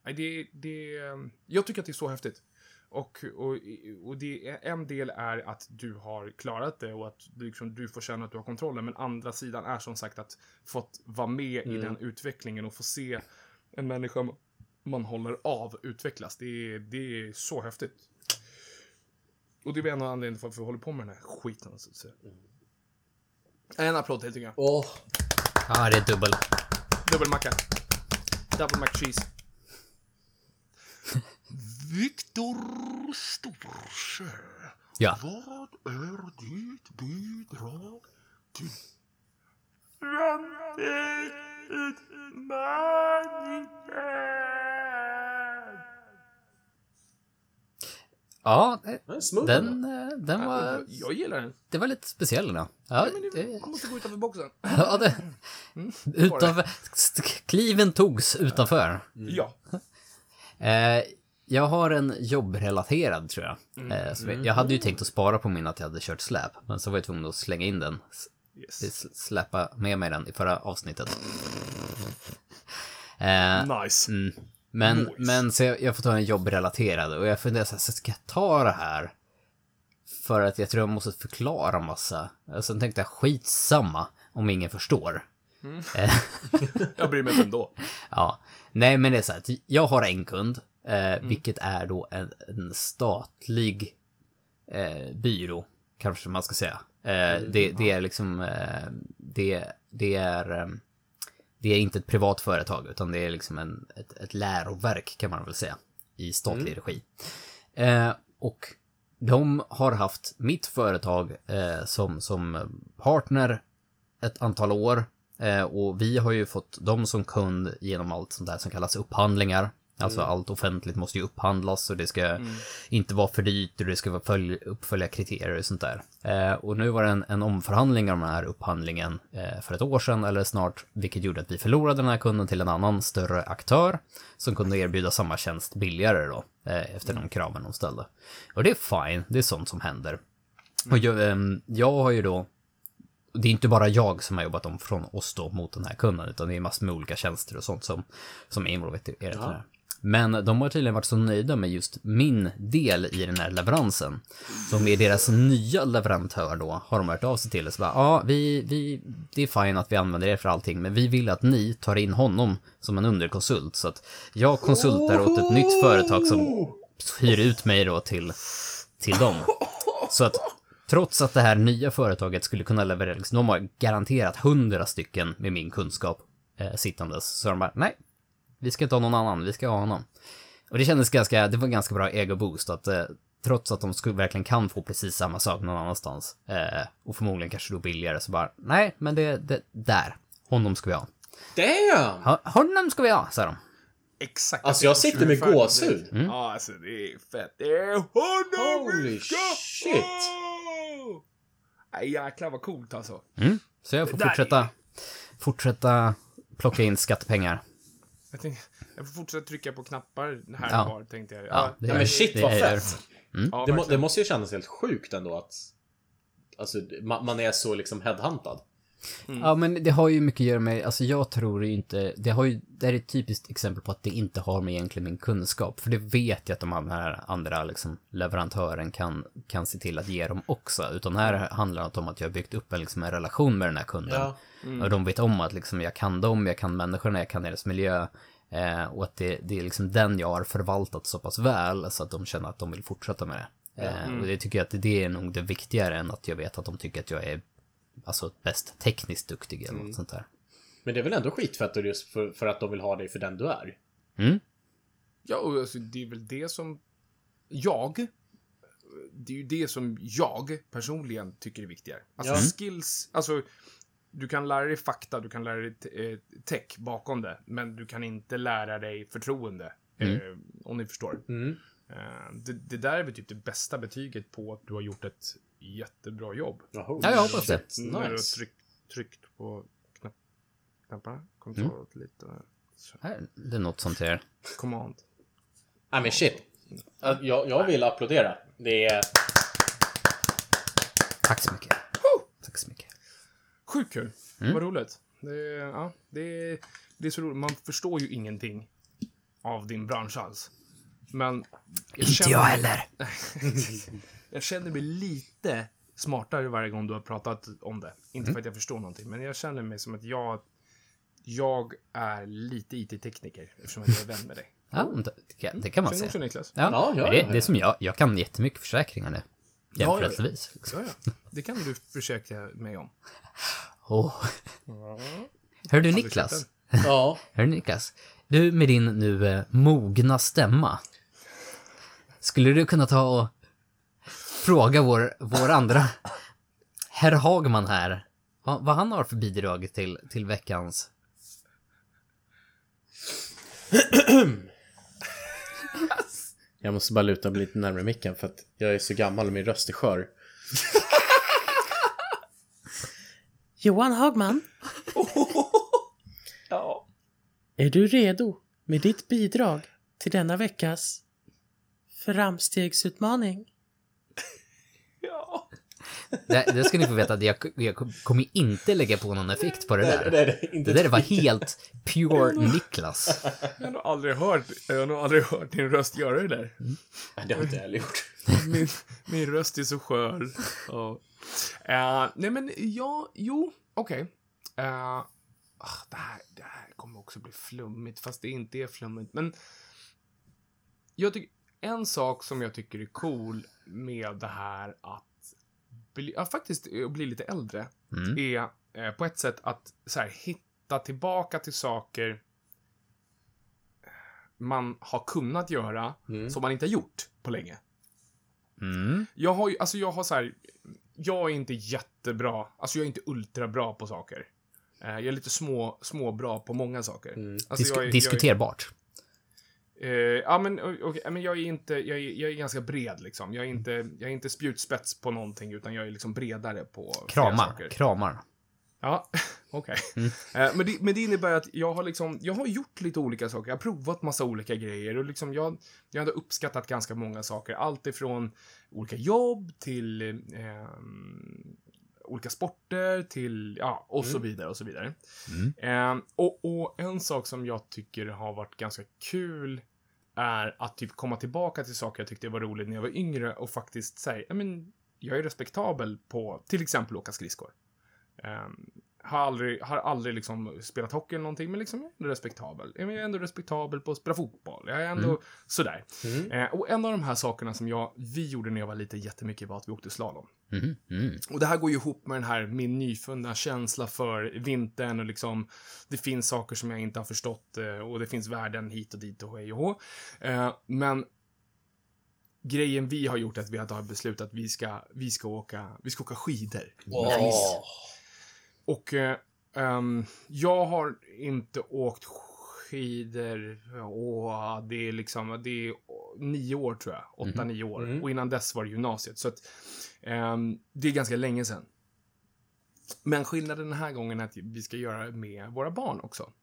nej, det, det, ehm, jag tycker att det är så häftigt. Och, och, och det, en del är att du har klarat det och att du, liksom, du får känna att du har kontrollen. Men andra sidan är som sagt att fått vara med i den utvecklingen och få se en människa man håller av utvecklas. Det är, det är så häftigt. Och det är en av anledningarna till varför vi håller på med den här skiten. Så att säga. En applåd till tycker jag. Åh, Ja, det är dubbel. Dubbelmacka. Double mac cheese. *laughs* Viktor Storsjö. Ja. Vad är ditt bidrag till Ja, den den, eh, den var, Jag gillar den. det var lite speciell den. Ja, det, man måste gå utanför boxen. *laughs* ja det, utanför, st- kliven togs utanför. Ja. *laughs* Eh, jag har en jobbrelaterad tror jag. Mm. Eh, så jag hade ju tänkt att spara på min att jag hade kört släp, men så var jag tvungen att slänga in den. Yes. s- Släppa med mig den i förra avsnittet. *laughs* Eh, Nice. Mm. Men, Nice. men så jag, jag får ta en jobbrelaterad och jag funderar så här, så ska jag ta det här? För att jag tror jag måste förklara massa. Och sen tänkte jag skitsamma om ingen förstår. *laughs* Jag bryr mig ändå. *laughs* Ja, nej men det är så här att jag har en kund, eh, vilket är då en, en statlig eh, byrå, kanske man ska säga. Eh, det, det är liksom, eh, det, det är, eh, det är inte ett privat företag, utan det är liksom en, ett, ett läroverk kan man väl säga, i statlig regi. Eh, och de har haft mitt företag eh, som, som partner ett antal år. Eh, och vi har ju fått dem som kund genom allt sånt där som kallas upphandlingar. Alltså allt offentligt måste ju upphandlas och det ska inte vara för dyrt och det ska vara följ, uppfölja kriterier och sånt där. Eh, och nu var det en, en omförhandling av den här upphandlingen eh, för ett år sedan eller snart, vilket gjorde att vi förlorade den här kunden till en annan större aktör som kunde erbjuda samma tjänst billigare då, eh, efter de kraven de ställde. Och det är fine, det är sånt som händer. Och jag, ehm, jag har ju då det är inte bara jag som har jobbat om från oss då mot den här kunden, utan det är massor med olika tjänster och sånt som, som är involverat i det här. Men de har tydligen varit så nöjda med just min del i den här leveransen. Så med deras nya leverantör då har de hört av sig till oss så bara, ja, vi, vi, det är fine att vi använder er för allting, men vi vill att ni tar in honom som en underkonsult. Så att jag konsultar åt ett nytt företag som hyr ut mig då till, till dem. Så att trots att det här nya företaget skulle kunna leverera, liksom, de har garanterat hundra stycken med min kunskap eh, sittandes, så de bara, nej, vi ska inte ha någon annan, vi ska ha honom. Och det kändes ganska, det var ganska bra ego-boost att eh, trots att de skulle, verkligen kan få precis samma sak någon annanstans eh, och förmodligen kanske då billigare så bara, nej, men det, det där, honom ska vi ha. Damn! Ha, honom ska vi ha, sa de. Exakt. Alltså, jag sitter med gåshud. det- Ja, alltså det är fett. Det är honom Holy shit. Nej, jäklar vad coolt alltså. Mm. Så jag får fortsätta, fortsätta plocka in skattepengar. Jag, tänkte, jag får fortsätta trycka på knappar här Ja. och var, tänkte jag. Ja, det Ja, är- men shit det vad är- fett! ja, Det, må, det måste ju kännas helt sjukt ändå att... Alltså, man, man är så liksom headhuntad. Ja, men det har ju mycket att göra med, alltså jag tror ju inte, det har ju, det är ett typiskt exempel på att det inte har med egentligen min kunskap, för det vet jag att de här andra liksom leverantören kan, kan se till att ge dem också, utan här handlar det om att jag har byggt upp en, liksom, en relation med den här kunden. Ja. Och de vet om att liksom, jag kan dem, jag kan människorna, jag kan deras miljö, eh, och att det, det är liksom den jag har förvaltat så pass väl, så att de känner att de vill fortsätta med det. Eh, och det tycker jag att det är nog det viktigare än att jag vet att de tycker att jag är alltså bäst tekniskt duktig eller något sånt där. Men det är väl ändå skitfett just för, för att de vill ha dig för den du är. Mm. Ja, och alltså, det är väl det som jag... Det är ju det som jag personligen tycker är viktigare. Alltså Ja. skills, alltså du kan lära dig fakta, du kan lära dig eh, tech bakom det, men du kan inte lära dig förtroende. Eh, om ni förstår. Mm. Eh, det, det där är väl typ det bästa betyget på att du har gjort ett jättebra jobb. Jaha, Ja, jag hoppas det. När du har Nice. tryckt, tryckt på knapp, knapparna. Kontroll lite. Så, Det är något sånt här. Command. Nej men shit. Jag, jag vill applådera. Det är... Tack så mycket. Tack så mycket. Sjukt kul. Vad roligt. Det, är- ja, det, är- det är så roligt. Man förstår ju ingenting av din bransch alls. Men... Jag Inte jag heller. *laughs* Jag känner mig lite smartare varje gång du har pratat om det. Inte för att jag förstår någonting, men jag känner mig som att jag... Jag är lite IT-tekniker eftersom jag är vän med dig. Ja, det, det kan- det kan man Känner säga. också Niklas? Ja, Ja, ja, det, ja, det är ja. som jag. Jag kan jättemycket försäkringar nu. ja, ja. Jämförelsevis. Ja, ja. Det kan du försäkra mig om. *laughs* Åh. Hör du Niklas? *laughs* Ja. Hör du Niklas? Du med din nu eh, mogna stämma. Skulle du kunna ta och fråga vår, vår andra *laughs* herr Hagman här vad, vad han har för bidrag till, till veckans... *clears throat* Jag måste bara luta mig lite närmare micken för att jag är så gammal och min röst är skör. *laughs* Johan Hagman. *laughs* Ja. Är du redo med ditt bidrag till denna veckas framstegsutmaning? Det, det ska ni få veta att jag, jag kommer inte lägga på någon effekt på det där. Det är det inte. Det där var helt pure Niklas. Jag har nog aldrig hört, jag har nog aldrig hört din röst göra det där. Det har inte jag heller gjort. Min, min röst är så skör. Ja. Eh, nej men, ja, jo, okej. Eh, ah, det, här, det här kommer också bli flummigt, fast det inte är flummigt. Men jag tycker, en sak som jag tycker är cool med det här att bli, ja, faktiskt att bli lite äldre, Mm. är eh, på ett sätt att så här, hitta tillbaka till saker man har kunnat göra Mm. som man inte har gjort på länge. Mm. Jag har ju, alltså jag har så här, jag är inte jättebra, alltså jag är inte ultrabra på saker. Eh, jag är lite små, små bra på många saker. Alltså Disk jag är- diskuterbart. Jag är, eh, ja, men, o- okej, men jag är inte, jag är, jag är ganska bred liksom. Jag är inte, jag är inte spjutspets på någonting, utan jag är liksom bredare på Kramar. Kramar. Ja, *laughs* okej. Mm. Eh, men, det, men det innebär att jag har liksom, jag har gjort lite olika saker. Jag har provat massa olika grejer och liksom jag, jag har uppskattat ganska många saker. Allt ifrån olika jobb till ehm, olika sporter till, ja, och så vidare och så vidare. Eh, och, och en sak som jag tycker har varit ganska kul är att typ komma tillbaka till saker jag tyckte var roligt när jag var yngre och faktiskt säga, men, jag är respektabel på till exempel åka skridskor. Um, har aldrig, har aldrig liksom spelat hockey eller någonting, men liksom jag är ändå respektabel. Jag är ändå respektabel på att spela fotboll. Jag är ändå sådär. Eh, och en av de här sakerna som jag, vi gjorde när jag var liten jättemycket var att vi åkte slalom. Mhm, mm. Och det här går ju ihop med den här, min nyfunna känsla för vintern och liksom, det finns saker som jag inte har förstått eh, och det finns värden hit och dit och hej och hå. Eh, men grejen vi har gjort är att vi har beslutat att vi ska, vi ska åka, vi ska åka skidor. Åh. Och ehm, jag har inte åkt skidor, åh, det är liksom, det är nio år tror jag, åtta, nio år. Och innan dess var det gymnasiet. Så att, ehm, det är ganska länge sedan. Men skillnaden den här gången är att vi ska göra det med våra barn också.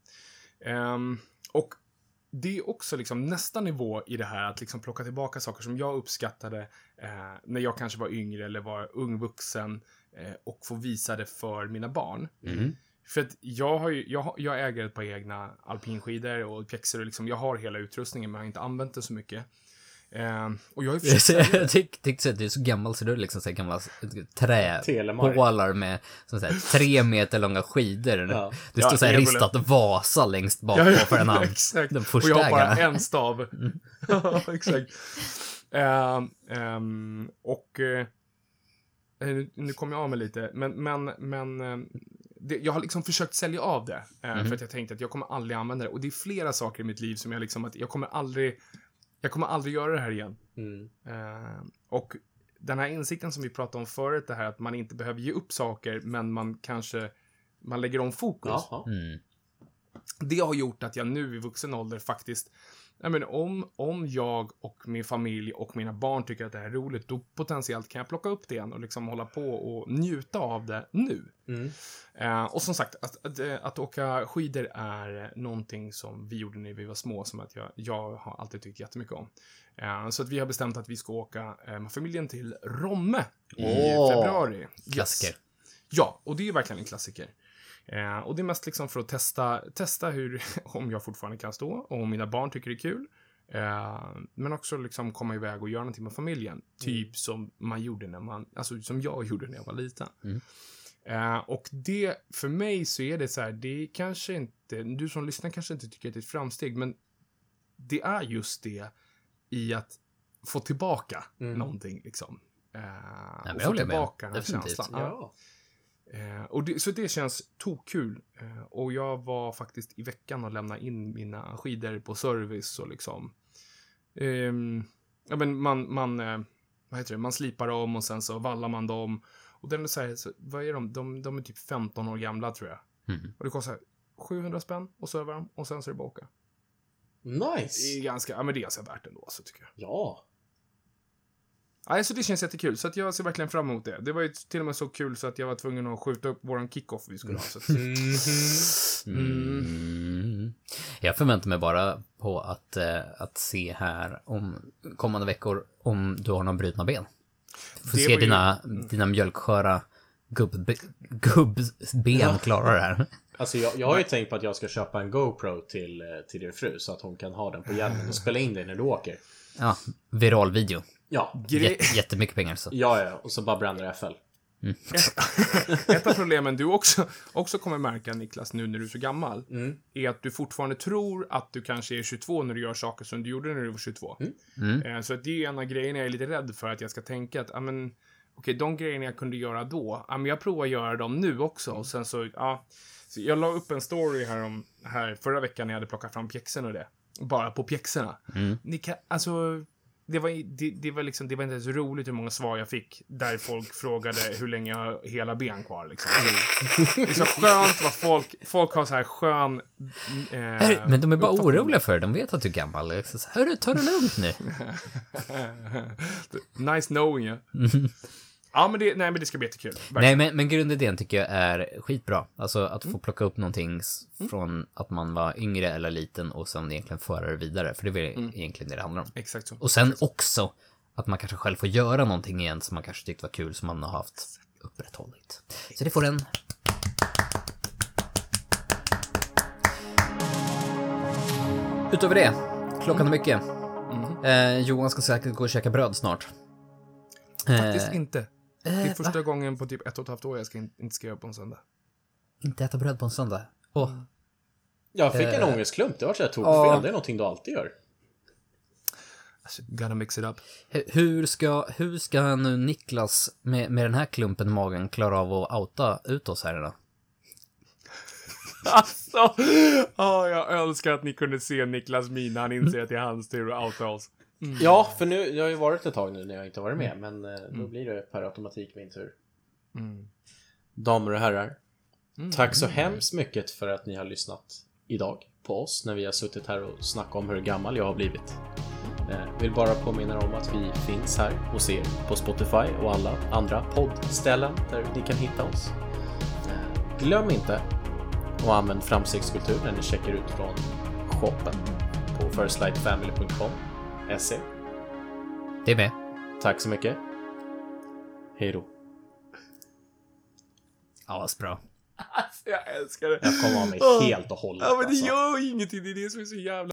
Ehm, och det är också liksom nästa nivå i det här att liksom plocka tillbaka saker som jag uppskattade eh, när jag kanske var yngre eller var ung vuxen och få visa det för mina barn. För att jag, har ju, jag, har- jag äger ett par egna alpinskidor och pjäxor och liksom, jag har hela utrustningen men jag har inte använt det så mycket. Eh, och jag har ju Jag tyck- tyckte att du är så gammal så du är liksom så här gamla träpålar med som så här, tre meter långa skidor. Ja. Det står Ja, så här ristat Vasa längst bak Ja, på ja, för en hand. Exakt. Den och första jag har bara ägarna. en stav. *laughs* Ja, exakt. Ehm, ehm, och eh, nu, nu kom jag av mig lite, men, men, men ehm, det, jag har liksom försökt sälja av det. eh, För att jag tänkte att jag kommer aldrig använda det. Och det är flera saker i mitt liv som jag liksom, att jag kommer aldrig, jag kommer aldrig göra det här igen. Mm. Eh, och den här insikten som vi pratade om förut, det här att man inte behöver ge upp saker, men man kanske, man lägger om fokus. Mm. det har gjort att jag nu i vuxen ålder faktiskt, jag menar, om, om jag och min familj och mina barn tycker att det här är roligt, då potentiellt kan jag plocka upp det igen och liksom hålla på och njuta av det nu. Mm. Eh, och som sagt, att, att, eh, att åka skidor är någonting som vi gjorde när vi var små, som att jag, jag har alltid tyckt jättemycket om. Eh, så att vi har bestämt att vi ska åka eh, med familjen till Romme i Åh. februari. Yes. Klassiker. Ja, och det är verkligen en klassiker. Eh, och det är mest liksom för att testa, testa hur, *laughs* om jag fortfarande kan stå och om mina barn tycker det är kul. Eh, men också liksom komma iväg och göra någonting med familjen. Typ som man gjorde när man, alltså som jag gjorde när jag var liten. Eh, och det, för mig så är det så här, det kanske inte, du som lyssnar kanske inte tycker att det är ett framsteg, men det är just det i att få tillbaka någonting liksom. Eh, men och få håller med. tillbaka den Definitivt. känslan. Ja. Eh, och det, så det känns tokkul. Eh, och jag var faktiskt i veckan och lämnade in mina skidor på service och liksom... ehm, ja, men man, man, eh, vad heter det, man slipar dem och sen så vallar man dem. Och den är så här, så, vad är de? de? De är typ 15 år gamla tror jag. Mm. Och det kostar 700 spänn och så över dem och sen så är det bara att åka. Det Nice. är ganska, ja men det är ganska värt ändå så tycker jag. Ja. Nej, så det känns jättekul. Så att jag ser verkligen fram emot det. Det var ju till och med så kul så att jag var tvungen att skjuta upp våran kickoff vi skulle ha. Så att, Mm. Jag förväntar mig bara på att, eh, att se här om kommande veckor om du har några brutna ben. Få Det se ju- dina, dina mjölksköra gubbbe, gubbben klara det här. Alltså jag, jag har ju tänkt på att jag ska köpa en GoPro till, eh, till din fru så att hon kan ha den på hjälmen och spela in dig när du åker. Ja, viral video. Ja. Gre- Jätte, jättemycket pengar så. Ja, ja. Och så bara bränner FL. *laughs* Ett av problemen du också, också kommer märka, Niklas, nu när du är så gammal, Mm. är att du fortfarande tror att du kanske är 22 när du gör saker som du gjorde när du var 22. Mm. Eh, Så att det är en av grejerna jag är lite rädd för, att jag ska tänka att, ja men, okej, de grejerna jag kunde göra då, ja men jag provar att göra dem nu också. Och sen så, ja. Så jag la upp en story här, om, här förra veckan när jag hade plockat fram pjäxorna och det. Bara på pjäxorna. Ni kan, alltså, det var, det, det, var liksom, det var inte ens roligt hur många svar jag fick där folk frågade hur länge jag har hela ben kvar. Liksom. Det är så skönt vad folk, folk har så här skön... Eh, Hör, men de är bara oroliga för det. De vet att du är gammal. Hörru, ta det lugnt nu. *laughs* nice knowing you. *laughs* Ja, men det, nej, men det ska bli jättekul. Verkligen. Nej, men, men grundidén tycker jag är skitbra. Alltså att få plocka upp någonting s- från att man var yngre eller liten och sen egentligen föra det vidare. För det är väl egentligen det det handlar om. Exakt så. Och sen också att man kanske själv får göra någonting igen som man kanske tyckte var kul som man har haft upprätthållit. Så det får en... Utöver det, klockan är mycket. Eh, Johan ska säkert gå och käka bröd snart. Faktiskt Eh, inte. Det är första gången på typ ett och ett halvt år jag ska in, inte ska göra på en söndag. inte äta bröd på en söndag. Åh, Jag fick en Eh, ångestklump, det var så jag tog fel. Det är någonting du alltid gör. Alltså, gotta mix it up. Hu- Hur ska, hur ska nu Niklas med, med den här klumpen i magen klara av att outa ut oss här idag? *laughs* Alltså! Åh, jag önskar att ni kunde se Niklas min han inser att det är hans tur att outa oss. Ja, för nu, jag har ju varit ett tag nu när jag inte varit med, men eh, då blir det per automatik min tur. Damer och herrar, tack så hemskt mycket för att ni har lyssnat idag på oss när vi har suttit här och snackat om hur gammal jag har blivit. Eh, vill bara påminna om att vi finns här hos er på Spotify och alla andra poddställen där ni kan hitta oss. Eh, glöm inte att använda framstegskultur när ni checkar ut från shoppen på firstlightfamily.com se. Det är med. Tack så mycket. Hej då. Ja, bra. Alltså, *laughs* jag älskar det. Jag kommer av mig helt och hållet. Ja, men det alltså. gör ingenting. Det är det som är så jävla